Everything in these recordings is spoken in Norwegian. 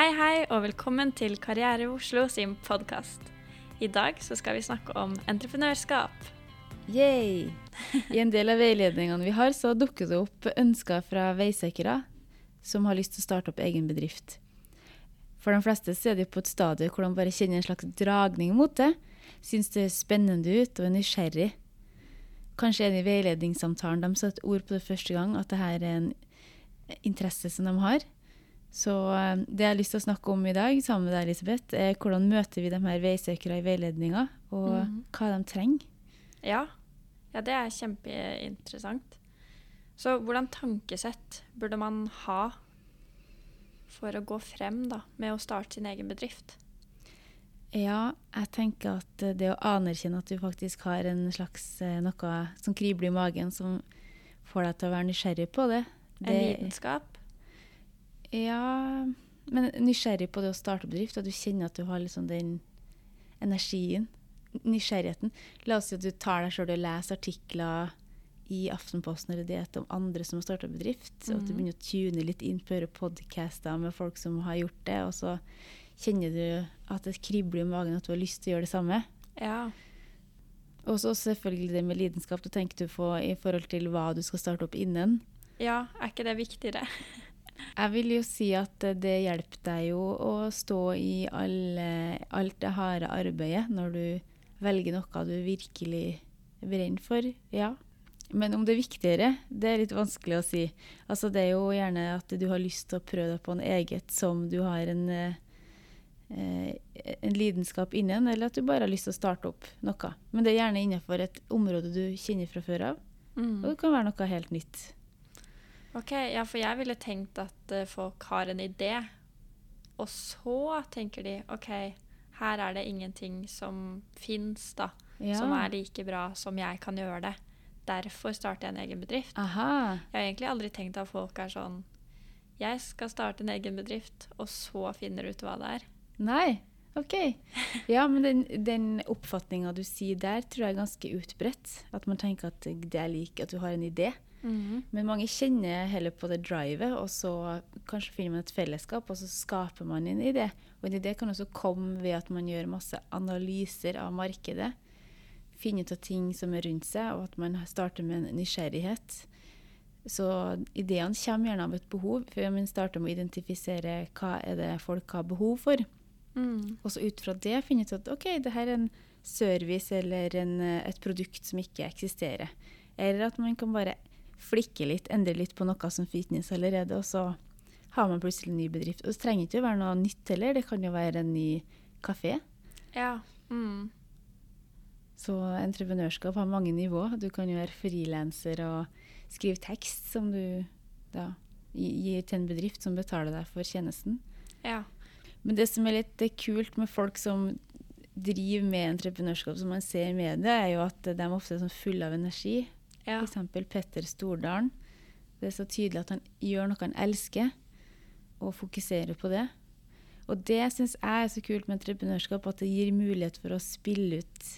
Hei, hei, og velkommen til Karriere Oslo sin podkast. I dag så skal vi snakke om entreprenørskap. Yay! I en del av veiledningene vi har, så dukker det opp ønsker fra veisøkere som har lyst til å starte opp egen bedrift. For de fleste så er de på et stadie hvor de bare kjenner en slags dragning mot det. Syns det er spennende ut og er nysgjerrig. Kanskje det i veiledningssamtalen de setter ord på det første gang, at dette er en interesse som de har. Så eh, det jeg har lyst til å snakke om i dag sammen med deg, Elisabeth, er hvordan møter vi de her veisøkere i veiledninga, og Mhm. hva de trenger. Ja, ja det er kjempeinteressant. Så hvordan tankesett burde man ha for å gå frem da, med å starte sin egen bedrift? Ja, jeg tenker at eh, det å anerkjenne at du faktisk har en slags eh, noe som kribler i magen, som får deg til å være nysgjerrig på det. En lidenskap? Ja, men nysgjerrig på det å starte bedrift, at du kjenner at du har liksom den energien, nysgjerrigheten. La oss si at du tar deg sjøl og leser artikler i Aftenposten eller det om andre som har starta bedrift, og at du Mhm. begynner å tune litt inn på podcaster med folk som har gjort det, og så kjenner du at det kribler i magen at du har lyst til å gjøre det samme. Ja. Og så selvfølgelig det med lidenskap. du tenker du på i forhold til hva du skal starte opp innen. ja, er ikke det viktigere? Jeg vil jo si at det hjelper deg jo å stå i alle, alt det harde arbeidet når du velger noe du virkelig brenner for. Ja. Men om det er viktigere, det er litt vanskelig å si. Altså Det er jo gjerne at du har lyst til å prøve deg på en eget som du har en, eh, en lidenskap innen, eller at du bare har lyst til å starte opp noe. Men det er gjerne innenfor et område du kjenner fra før av, Mm. og det kan være noe helt nytt. Ok, ja, for jeg ville tenkt at eh, folk har en idé, og så tenker de OK, her er det ingenting som fins, da, Ja. som er like bra som jeg kan gjøre det. Derfor starter jeg en egen bedrift. Aha. Jeg har egentlig aldri tenkt at folk er sånn Jeg skal starte en egen bedrift, og så finner du ut hva det er. Nei, OK. Ja, men den, den oppfatninga du sier der, tror jeg er ganske utbredt. At man tenker at det er lik at du har en idé. Men mange kjenner heller på det drivet, og så kanskje finner man et fellesskap, og så skaper man en idé. Og en idé kan også komme ved at man gjør masse analyser av markedet. Finne ut av ting som er rundt seg, og at man starter med en nysgjerrighet. Så ideene kommer gjerne av et behov, før man starter med å identifisere hva er det folk har behov for. Mm. Og så ut fra det finne ut at OK, det her er en service eller en, eh, et produkt som ikke eksisterer. Eller at man kan bare flikke litt, endre litt på noe som finnes allerede, og så har man plutselig en ny bedrift. Og det trenger ikke å være noe nytt heller, det kan jo være en ny kafé. Ja. Mm. Så entreprenørskap har mange nivåer. Du kan jo være frilanser og skrive tekst som du da gir til en bedrift som betaler deg for tjenesten. ja. Men det som er litt kult med folk som driver med entreprenørskap, som man ser i media, er jo at de er ofte sånn fulle av energi. Ja. F.eks. Petter Stordalen. Det er så tydelig at han gjør noe han elsker, og fokuserer på det. Og det syns jeg er så kult med entreprenørskap, at det gir mulighet for å spille ut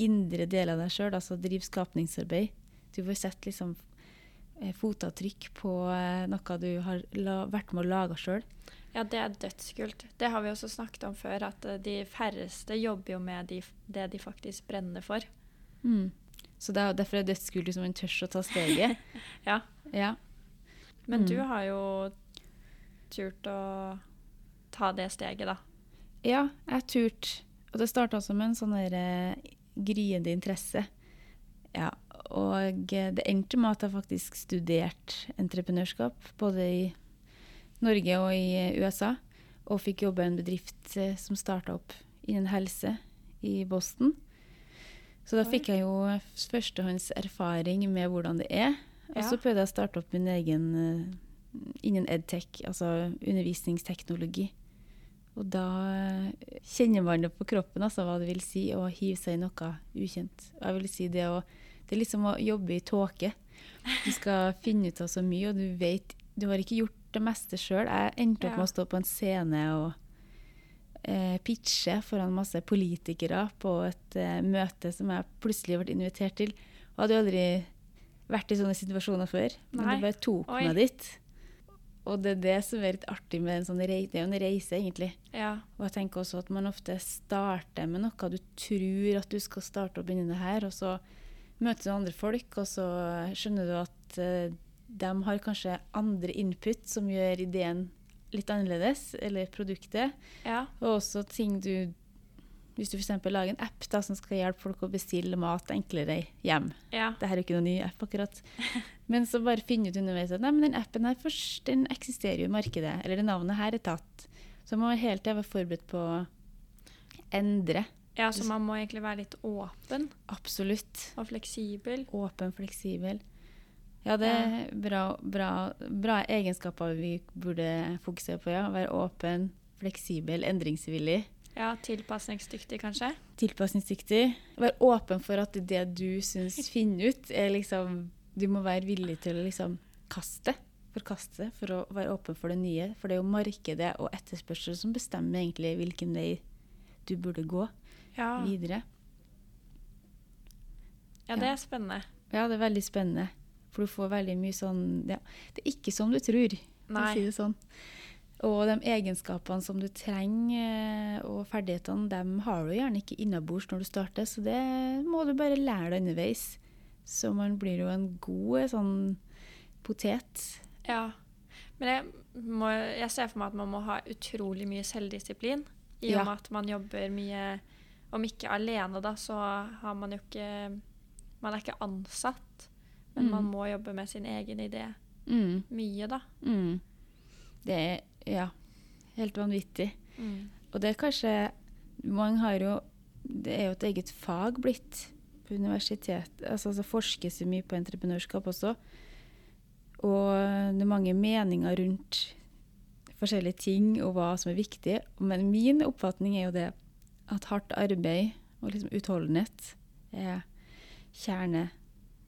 indre deler av deg sjøl, altså drive skapningsarbeid. Du får sett liksom fotavtrykk på eh, noe du har vært med å lage sjøl. Ja, det er dødskult. Det har vi også snakket om før, at eh, de færreste jobber jo med de, det de faktisk brenner for. Mm. Så det er, derfor er det dødskult hvis man tør å ta steget. Ja. ja. Men Mm. du har jo turt å ta det steget, da. ja, jeg turte. Og det starta som en sånn eh, gryende interesse. Ja, og det endte med at jeg faktisk studerte entreprenørskap, både i Norge og i USA. Og fikk jobbe i en bedrift eh, som starta opp innen helse i Boston. Så da fikk jeg jo førstehånds erfaring med hvordan det er. Og så prøvde jeg å starte opp min egen eh, innen edtech, altså undervisningsteknologi. Og da eh, kjenner man det på kroppen, altså hva det vil si å hive seg i noe ukjent. Jeg vil si det, å, det er liksom å jobbe i tåke. Du skal finne ut av så mye, og du vet Du har ikke gjort det meste sjøl. Jeg endte opp med å stå på en scene og eh, pitche foran masse politikere på et eh, møte som jeg plutselig ble invitert til. Og hadde jo aldri vært i sånne situasjoner før. Men Nei. det bare tok Oi. meg dit. Og det er det som er litt artig med en sånn reise. Det er jo en reise, egentlig. Ja. Og jeg tenker også at man ofte starter med noe du tror at du skal starte og begynne det her, og så møter du andre folk, og så skjønner du at uh, de har kanskje andre input som gjør ideen litt annerledes, eller produktet. Ja. Og også ting du Hvis du f.eks. lager en app da, som skal hjelpe folk å bestille mat enklere hjem. Ja. Dette er jo ikke noen ny app, akkurat. Men så bare finner du underveis at nei, men den appen her først, den eksisterer jo i markedet. Eller det navnet her er tatt. Så man må hele tida være forberedt på å endre. Ja, så man må egentlig være litt åpen Absolutt. og fleksibel. Åpen, fleksibel. Ja, det er bra, bra, bra egenskaper vi burde fokusere på. ja. Være åpen, fleksibel, endringsvillig. Ja, tilpasningsdyktig, kanskje. Tilpasningsdyktig. Være åpen for at det du syns finner ut, er liksom Du må være villig til å liksom kaste. Forkaste for å være åpen for det nye. For det er jo markedet og etterspørsel som bestemmer egentlig hvilken vei du burde gå Ja, videre. ja det er spennende. Ja, det er veldig spennende. For du får veldig mye sånn ja, Det er ikke som du tror, for å si det sånn. Og de egenskapene som du trenger, eh, og ferdighetene, dem har du gjerne ikke innabords når du starter, så det må du bare lære deg underveis. Så man blir jo en god eh, sånn potet. Ja. Men jeg, må, jeg ser for meg at man må ha utrolig mye selvdisiplin. I og Ja. med at man jobber mye Om ikke alene, da, så har man jo ikke Man er ikke ansatt, men Mm. man må jobbe med sin egen idé Mm, mye, da. mm. Det er ja, helt vanvittig. Mm. Og det er kanskje Mange har jo Det er jo et eget fag blitt på universitet. Altså, det forskes jo mye på entreprenørskap også. Og det er mange meninger rundt forskjellige ting og hva som er viktig. Men min oppfatning er jo det at hardt arbeid og liksom utholdenhet er kjerne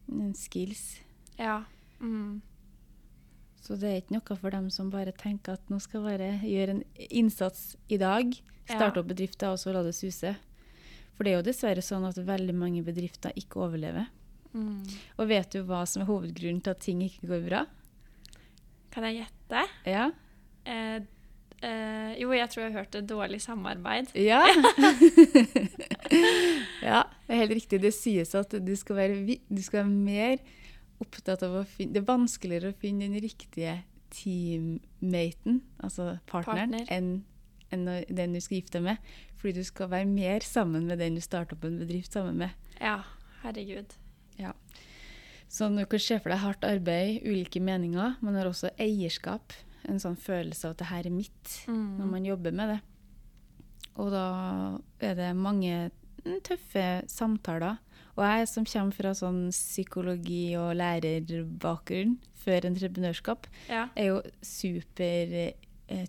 mm, skills. Ja. Mm. Så det er ikke noe for dem som bare tenker at nå skal bare gjøre en innsats i dag. Starte opp bedrifter og så la det suse. For det er jo dessverre sånn at veldig mange bedrifter ikke overlever. Mm. Og vet du hva som er hovedgrunnen til at ting ikke går bra? Kan jeg gjette? Ja. Eh, eh, jo, jeg tror jeg hørte dårlig samarbeid. Ja. ja, det er helt riktig. Det sies at du skal være, du skal være mer opptatt av å finne Det er vanskeligere å finne den riktige teammaten, altså partneren, Partner. enn enn den du skal gifte deg med. Fordi du skal være mer sammen med den du starter opp en bedrift sammen med. Ja, herregud. Så du kan se for deg hardt arbeid, ulike meninger. Man har også eierskap. En sånn følelse av at det her er mitt, Mm. når man jobber med det. Og da er det mange mm, tøffe samtaler. Og jeg som kommer fra sånn psykologi- og lærerbakgrunn før entreprenørskap, Ja. er jo super eh,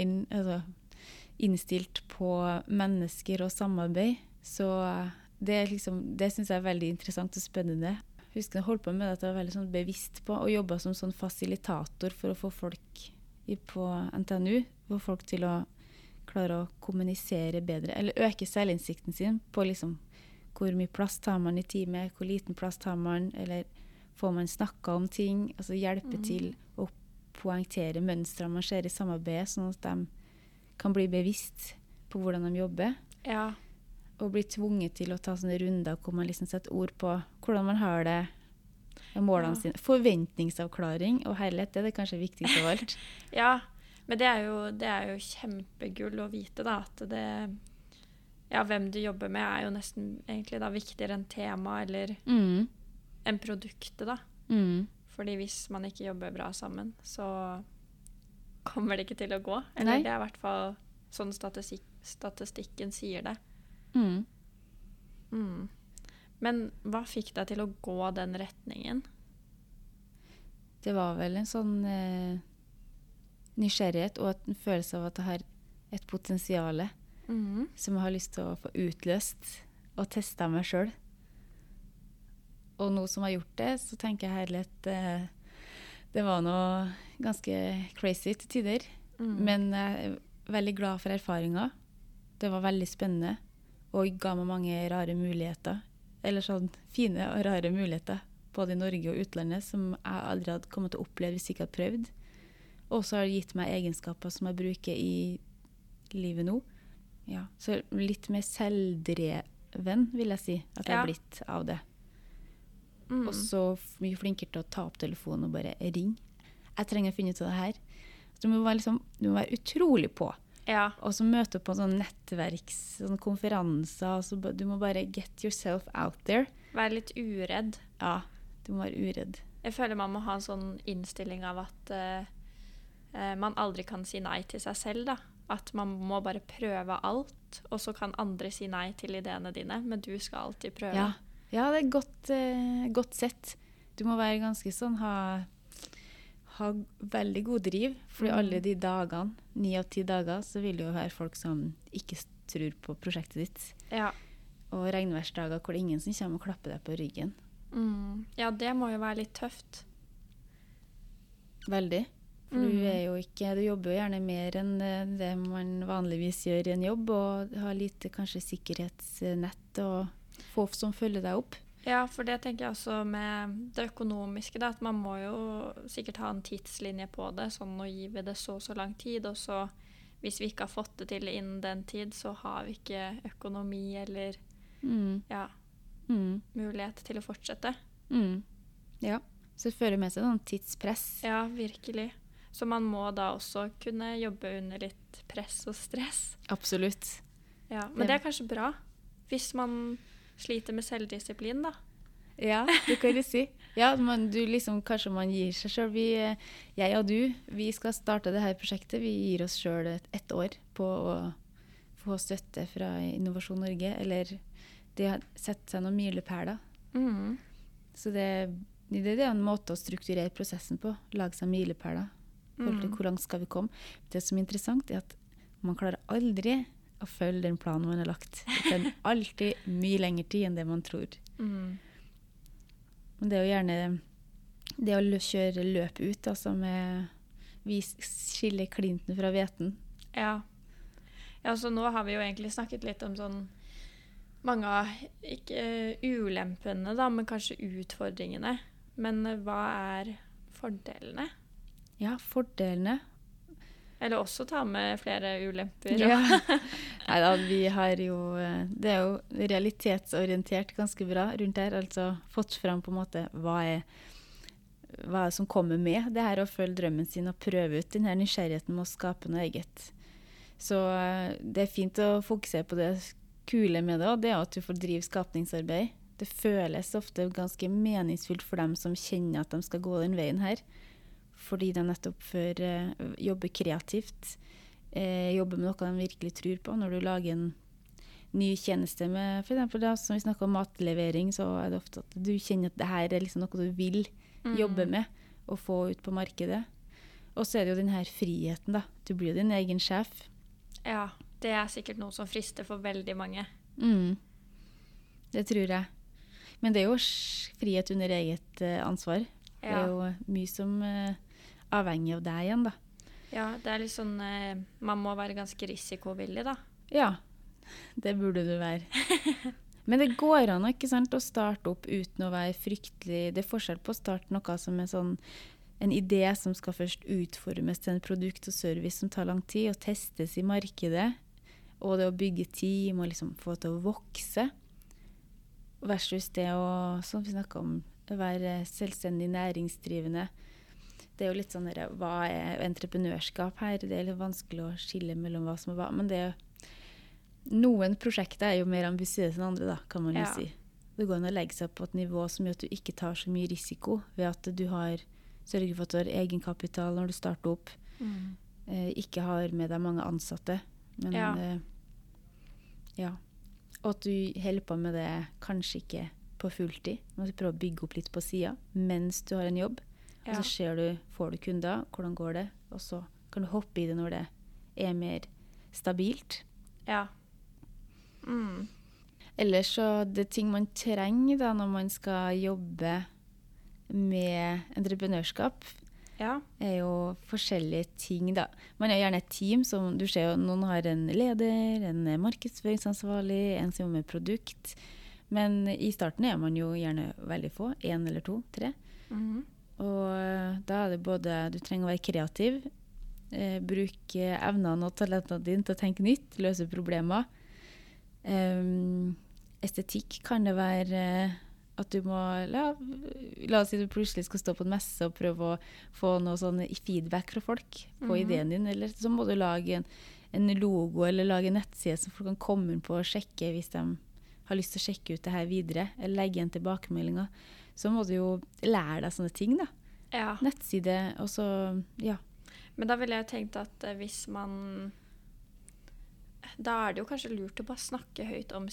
inn, altså innstilt på mennesker og samarbeid. Så det, liksom, det syns jeg er veldig interessant og spennende. Husker jeg holdt på med det at jeg var veldig sånn bevisst på og jobba som sånn fasilitator for å få folk på NTNU, får folk til å klare å kommunisere bedre, eller øke selvinnsikten sin på liksom hvor mye plass tar man i teamet, hvor liten plass tar man, eller får man snakka om ting, altså hjelpe mm. til å poengtere mønstrene man ser i samarbeidet, sånn at de kan bli bevisst på hvordan de jobber, ja. og bli tvunget til å ta sånne runder hvor man liksom setter ord på hvordan man har det, målene Ja. sine. Forventningsavklaring og herlighet, det er det kanskje viktigste av alt. Ja, men det er jo, det er jo kjempegull å vite, da, at det Ja, hvem du jobber med, er jo nesten egentlig da viktigere enn tema eller Mm. enn produktet, da. Mm. Fordi hvis man ikke jobber bra sammen, så kommer det ikke til å gå. Eller Nei. det er i hvert fall sånn statistik statistikken sier det. Mm. Mm. Men hva fikk deg til å gå den retningen? Det var vel en sånn eh, nysgjerrighet og en følelse av at jeg har et potensial Mm. som jeg har lyst til å få utløst og testa meg sjøl. Og nå som jeg har gjort det, så tenker jeg heller at eh, det var noe ganske crazy til tider. Mm. Men jeg er veldig glad for erfaringa. Det var veldig spennende og ga meg mange rare muligheter. Eller sånn fine og rare muligheter, både i Norge og utlandet, som jeg aldri hadde kommet til å oppleve hvis jeg ikke hadde prøvd. Og så har det gitt meg egenskaper som jeg bruker i livet nå. Ja, så litt mer selvdreven, vil jeg si, at jeg Ja. er blitt av det. Mm. Og så mye flinkere til å ta opp telefonen og bare ringe. Jeg trenger å finne ut av det her. Så du må være, liksom, du må være utrolig på. Ja. Og så møte opp på sånne nettverks, sånn konferanser. Så du må bare get yourself out there. Være litt uredd. Ja, du må være uredd. Jeg føler man må ha en sånn innstilling av at uh, man aldri kan si nei til seg selv, da. At man må bare prøve alt, og så kan andre si nei til ideene dine, men du skal alltid prøve. Ja, ja det er godt, uh, godt sett. Du må være ganske sånn ha, ha veldig god driv. For Mm. alle de dagene, ni av ti dager, så vil det jo være folk som ikke tror på prosjektet ditt. Ja. Og regnværsdager hvor det er ingen som kommer og klapper deg på ryggen. Mm. ja, det må jo være litt tøft. Veldig. For Mm. du er jo ikke Du jobber jo gjerne mer enn eh, det man vanligvis gjør i en jobb, og har lite kanskje sikkerhetsnett og folk som følger deg opp. Ja, for det tenker jeg også med det økonomiske, da, at man må jo sikkert ha en tidslinje på det. Sånn nå gir vi det så og så lang tid, og så hvis vi ikke har fått det til innen den tid, så har vi ikke økonomi eller Mm. ja, Mm. mulighet til å fortsette. Mm. Ja. Så det fører med seg noen tidspress. Ja, virkelig. Så man må da også kunne jobbe under litt press og stress. Absolutt. Ja, Men det er kanskje bra hvis man sliter med selvdisiplin, da. Ja, det kan du si. Ja, man, du liksom, kanskje man gir seg sjøl. Jeg og du, vi skal starte det her prosjektet. Vi gir oss sjøl et, ett år på å få støtte fra Innovasjon Norge. Eller det har sett seg noen milepæler. Mm. Så det, det, det er en måte å strukturere prosessen på. Lage seg milepæler. Mm. Hvor langt skal vi komme? Det som er interessant, er at man klarer aldri å følge den planen man har lagt. Det tar alltid mye lengre tid enn det man tror. Mm. Men det er jo gjerne det å kjøre løp ut, altså med Vi skiller klinten fra hveten. Ja. ja, så nå har vi jo egentlig snakket litt om sånn mange av ikke eh, ulempene, da, men kanskje utfordringene. Men eh, hva er fordelene? Ja, fordelene. Eller også ta med flere ulemper. Ja. Nei da, vi har jo eh, Det er jo realitetsorientert ganske bra rundt her. Altså fått fram på en måte hva er hva som kommer med det her å følge drømmen sin og prøve ut den her nysgjerrigheten med å skape noe eget. Så eh, det er fint å fokusere på det kule med det, og det er at du får drive skapningsarbeid. Det føles ofte ganske meningsfullt for dem som kjenner at de skal gå den veien her. Fordi de nettopp for, uh, jobbe kreativt, Uh, jobbe med noe de virkelig tror på. Når du lager en ny tjeneste med f.eks. som vi snakker om matlevering, så er det ofte at du kjenner at det her er liksom noe du vil jobbe Mm. med og få ut på markedet. Og så er det jo den her friheten, da. Du blir jo din egen sjef. Ja, det er sikkert noe som frister for veldig mange. Mm. Det tror jeg. Men det er jo frihet under eget ansvar. ansvar. Det er jo mye som avhenger av deg igjen, da. ja, det er litt sånn eh, Man må være ganske risikovillig, da. Ja, det burde du være. Men det går an ikke sant, å starte opp uten å være fryktelig Det er forskjell på å starte noe som er sånn en idé som skal først utformes til en produkt og service som tar lang tid, og testes i markedet. Og det å bygge team og liksom få det til å vokse. Versus det å, som vi snakka om, være selvstendig næringsdrivende. Det er jo litt sånn der, Hva er entreprenørskap her? Det er litt vanskelig å skille mellom hva som er hva. Men det er noen prosjekter er jo mer ambisiøse enn andre, da, kan man jo Ja. si. Det går an å legge seg på et nivå som gjør at du ikke tar så mye risiko, ved at du har sørger for at du har egenkapital når du starter opp, eh, ikke har med deg mange ansatte. Men Ja. eh, ja. Og at du holder på med det kanskje ikke på fulltid, du prøver å bygge opp litt på sida mens du har en jobb. Og så ser du, får du kunder, hvordan går det, og så kan du hoppe i det når det er mer stabilt. ja. Mm. Ellers så det er ting man trenger da når man skal jobbe med entreprenørskap, Ja. er jo forskjellige ting, da. Man er gjerne et team som Du ser jo noen har en leder, en markedsføringsansvarlig, en som jobber med produkt. Men i starten er man jo gjerne veldig få. Én eller to, tre. Mhm. Og eh, da er det både Du trenger å være kreativ, Eh, bruke evnene og talentene dine til å tenke nytt, løse problemer. Um, estetikk kan det være uh, at du må la, la, oss si du plutselig skal stå på en messe og prøve å få noe sånn feedback fra folk på mm -hmm. ideen din. Eller så må du lage en, en, logo eller lage en nettside som folk kan komme inn på og sjekke hvis de har lyst til å sjekke ut det her videre. Eller legge igjen tilbakemeldinger. Så må du jo lære deg sånne ting, da. Ja. Nettside, og så Ja. Men da ville jeg tenkt at eh, hvis man da er det jo kanskje lurt å bare snakke høyt om,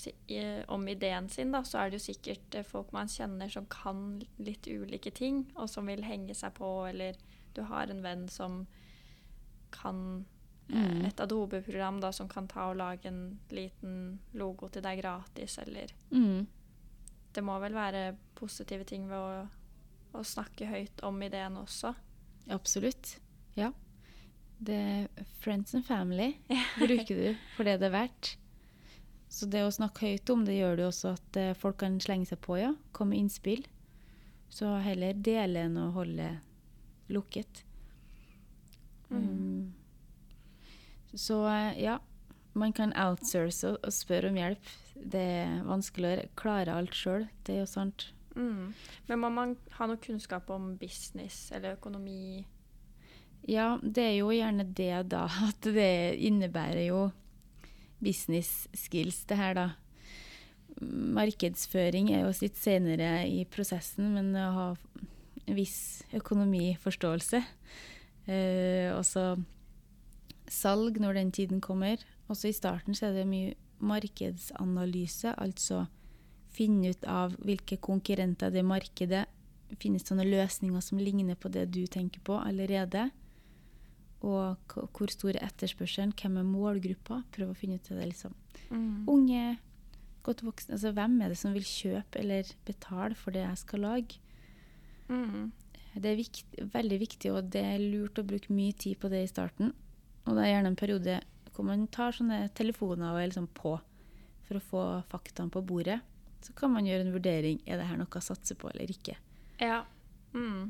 om, ideen sin. Da. Så er det jo sikkert eh, folk man kjenner som kan litt ulike ting, og som vil henge seg på, eller du har en venn som kan eh, mm. et Adobe-program da, som kan ta og lage en liten logo til deg gratis, eller mm. Det må vel være positive ting ved å, å snakke høyt om ideen også. Absolutt. Ja. Det friends and family bruker du for det det er verdt. Så det å snakke høyt om det gjør det også at uh, folk kan slenge seg på, ja. Komme med innspill. Så heller dele enn å holde lukket. Mm. Um, så uh, ja, man kan outsource og, og, spørre om hjelp. Det er vanskelig å klare alt sjøl, det er jo sant. Mm. Men må man ha noe kunnskap om business eller økonomi? Ja, det er jo gjerne det, da. At det innebærer jo business skills, det her, da. Markedsføring er jo sitt senere i prosessen, men å ha en viss økonomiforståelse. Eh, også salg når den tiden kommer. Også i starten så er det mye markedsanalyse, altså finne ut av hvilke konkurrenter det markedet Finnes det noen løsninger som ligner på det du tenker på allerede? Og hvor stor er etterspørselen? Hvem er målgruppa? Prøv å finne ut av det. liksom. Mm. Unge, godt voksne. Altså, hvem er det som vil kjøpe eller betale for det jeg skal lage? Mm. Det er viktig, veldig viktig, og det er lurt å bruke mye tid på det i starten. Og det er gjerne en periode hvor man tar sånne telefoner og er liksom på for å få faktaene på bordet. Så kan man gjøre en vurdering er det her noe å satse på eller ikke. Ja. Mm.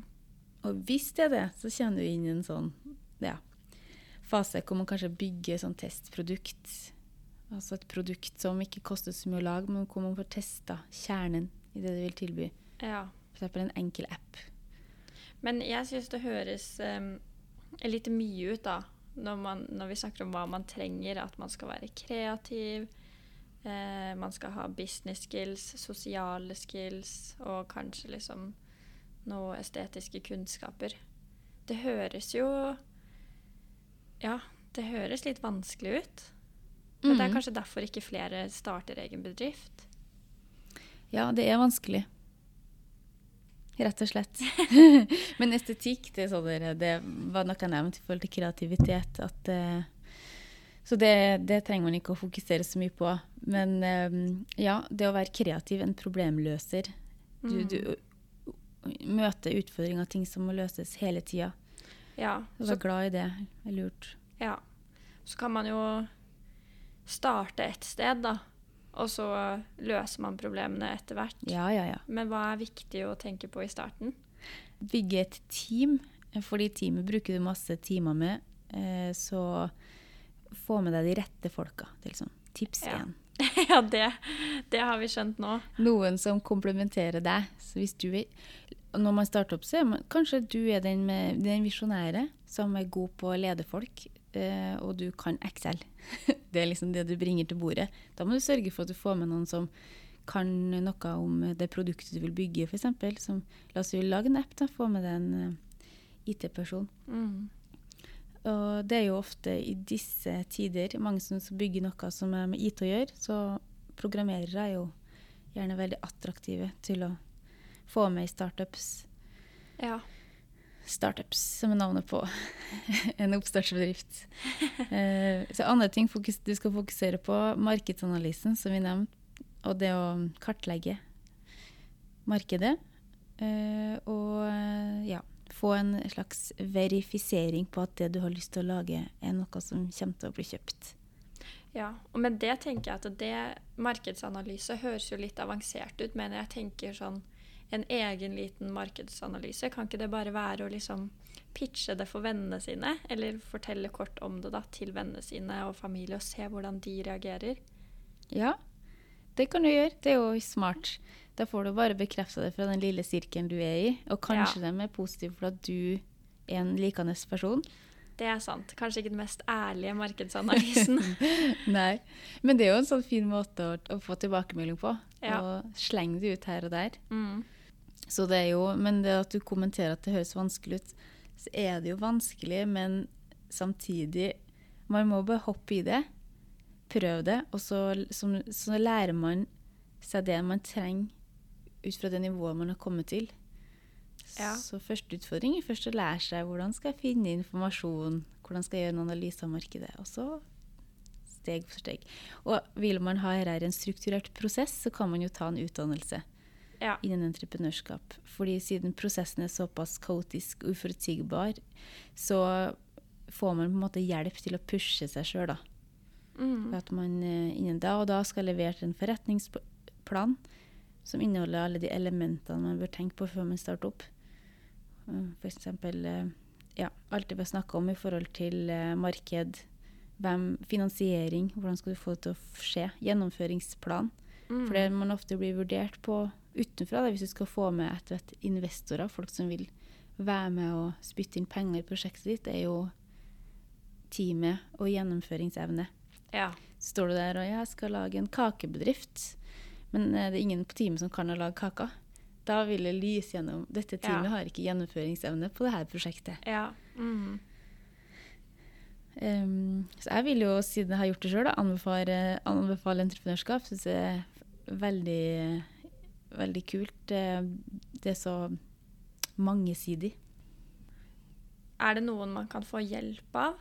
Og hvis det er det, så kjenner du inn i en sånn ja, fase hvor man kanskje bygger sånn testprodukt. Altså et produkt som ikke koster så mye å lage, men hvor man får testa kjernen i det du vil tilby. Ja. F.eks. en enkel app. Men jeg syns det høres um, litt mye ut, da, når, man, når, vi snakker om hva man trenger. At man skal være kreativ, eh, man skal ha business skills, sosiale skills og kanskje liksom noe estetiske kunnskaper. Det høres jo ja, det høres litt vanskelig ut. Men mm. det er mm. kanskje derfor ikke flere starter egen bedrift? Ja, det er vanskelig. Rett og slett. Men estetikk, det, sånn det, var noe jeg nevnte i forhold til kreativitet. At, uh, så det, det, trenger man ikke å fokusere så mye på. Men um, ja, det å være kreativ, en problemløser Du, mm. du møter utfordringer, ting som må løses hele tida. Ja. Være glad i det. det er lurt. Ja. Så kan man jo starte et sted, da. Og så løser man problemene etter hvert. Ja, ja, ja. Men hva er viktig å tenke på i starten? Bygge et team. Fordi teamet bruker du masse timer med. Eh, så få med deg de rette folka. Liksom tips én. Ja, det, det, har vi skjønt nå. Noen som komplementerer deg. Så hvis du vil når man starter opp, så er man, kanskje du er den, den visjonære som er god på å lede folk, og du kan Excel. det er liksom det du bringer til bordet. Da må du sørge for at du får med noen som kan noe om det produktet du vil bygge, f.eks. La oss lage en app, da. Få med deg en eh, IT-person. Mm. Og det er jo ofte i disse tider mange som bygger noe som er med IT å gjøre, så programmerere er jo gjerne veldig attraktive til å få med i startups. Ja. Startups, som er navnet på en oppstartsbedrift. uh, så andre ting du skal fokusere på, markedsanalysen, som vi nevnte, og det å kartlegge markedet. Uh, og uh, ja, få en slags verifisering på at det du har lyst til å lage, er noe som kommer til å bli kjøpt. Ja, og med det tenker jeg at det markedsanalyse høres jo litt avansert ut, men jeg tenker sånn en egen liten markedsanalyse? Kan ikke det bare være å liksom pitche det for vennene sine, eller fortelle kort om det da til vennene sine og familie, og se hvordan de reagerer? Ja, det kan du gjøre. Det er jo smart. Da får du bare bekrefta det fra den lille sirkelen du er i, og kanskje ja. de er positive for at du er en likende person. Det er sant. Kanskje ikke den mest ærlige markedsanalysen. Nei, men det er jo en sånn fin måte å, å få tilbakemelding på. Ja. Og slenge det ut her og der. Mm. Så det er jo, Men det at du kommenterer at det høres vanskelig ut, så er det jo vanskelig, men samtidig Man må bare hoppe i det. Prøv det, og så, så, så lærer man seg det man trenger ut fra det nivået man har kommet til. Ja. Så første utfordring er først å lære seg hvordan skal jeg finne informasjon, hvordan skal jeg gjøre en analyse av markedet. Og så steg for steg. Og vil man ha her en strukturert prosess, så kan man jo ta en utdannelse ja. innen entreprenørskap. Fordi siden prosessen er såpass kaotisk og uforutsigbar, så får man på en måte hjelp til å pushe seg sjøl. Mm. At man eh, innen da og da skal levere en forretningsplan som inneholder alle de elementene man bør tenke på før man starter opp. Eh, F.eks. Eh, ja, alt det vi har snakka om i forhold til marked, hvem, finansiering, hvordan skal du få det til å skje, gjennomføringsplan. Mm. For det man ofte blir vurdert på utenfra, da, hvis du skal få med etter hvert investorer, folk som vil være med og spytte inn penger i prosjektet ditt, er jo teamet og gjennomføringsevne. Ja. Så står du der og jeg skal lage en kakebedrift, men det er ingen på teamet som kan å lage kaker da vil det lyse gjennom Dette teamet ja. har ikke gjennomføringsevne på dette prosjektet. Ja. Mm. Um, så jeg vil jo, siden jeg har gjort det sjøl, anbefale, anbefale entreprenørskap. Syns det er veldig, veldig kult. Det, det er så mangesidig. Er det noen man kan få hjelp av?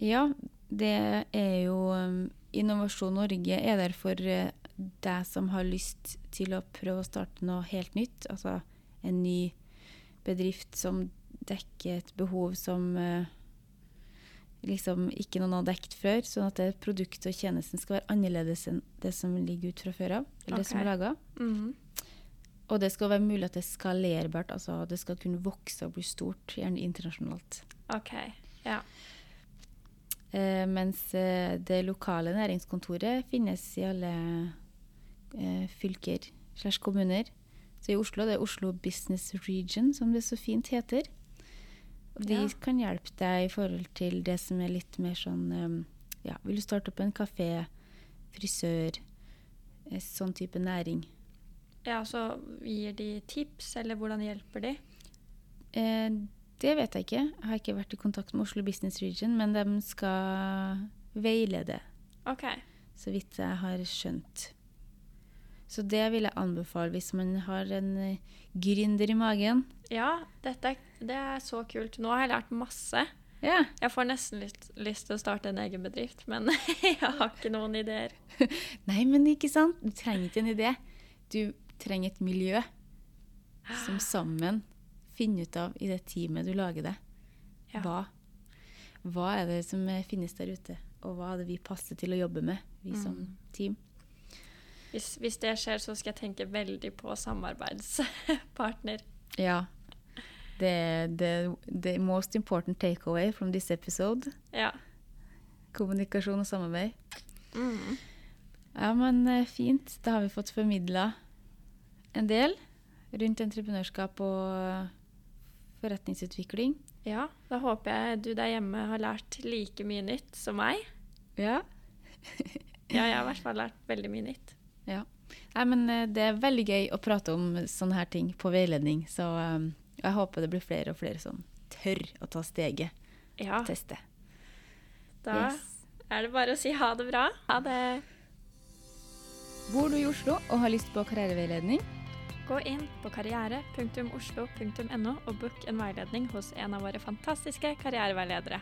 Ja, det er jo um, Innovasjon Norge er der for uh, deg som har lyst til å prøve å starte noe helt nytt, altså en ny bedrift som dekker et behov som liksom ikke noen har dekket før, sånn at det produkt og tjenesten skal være annerledes enn det som ligger ut fra før av, eller okay. det som er laget. Mm -hmm. Og det skal være mulig at det er skalerbart, altså det skal kunne vokse og bli stort, gjerne internasjonalt. Ok, ja. Eh, mens uh, det lokale næringskontoret finnes i alle eh, fylker slash kommuner. Så i Oslo det er Oslo Business Region, som det så fint heter. Og de ja. kan hjelpe deg i forhold til det som er litt mer sånn um, Ja, vil du starte opp en kafé, frisør, eh, sånn type næring. Ja, så gir de tips, eller hvordan hjelper de? Eh, det vet jeg ikke. Jeg har ikke vært i kontakt med Oslo Business Region, men de skal veilede. Ok. Så vidt jeg har skjønt. Så det vil jeg anbefale hvis man har en uh, gründer i magen. Ja, dette, det er så kult. Nå har jeg lært masse. Ja. Jeg får nesten lyst, lyst, til å starte en egen bedrift, men jeg har ikke noen ideer. Nei, men ikke sant? Du trenger ikke en idé. Du trenger et miljø som sammen finner ut av i det teamet du lager det. Ja. Hva, hva er det som finnes der ute, og hva er det vi passer til å jobbe med, vi mm. som team? Hvis, hvis, det skjer, så skal jeg tenke veldig på samarbeidspartner. Ja. Det the most important takeaway from this episode. Ja. Kommunikasjon og samarbeid. Mm. Ja, men eh, fint. Da har vi fått formidla en del rundt entreprenørskap og forretningsutvikling. Ja, da håper jeg du der hjemme har lært like mye nytt som meg. Ja. ja, jeg har i hvert fall lært veldig mye nytt. Ja. Nei, men eh, det er veldig gøy å prate om sånne her ting på veiledning. Så um, jeg håper det blir flere og flere som tør å ta steget. Ja. Teste. Da yes. er det bare å si ha det bra. Ha det. Bor du i Oslo og har lyst på karriereveiledning? Gå inn på karriere.oslo.no og book en veiledning hos en av våre fantastiske karriereveiledere.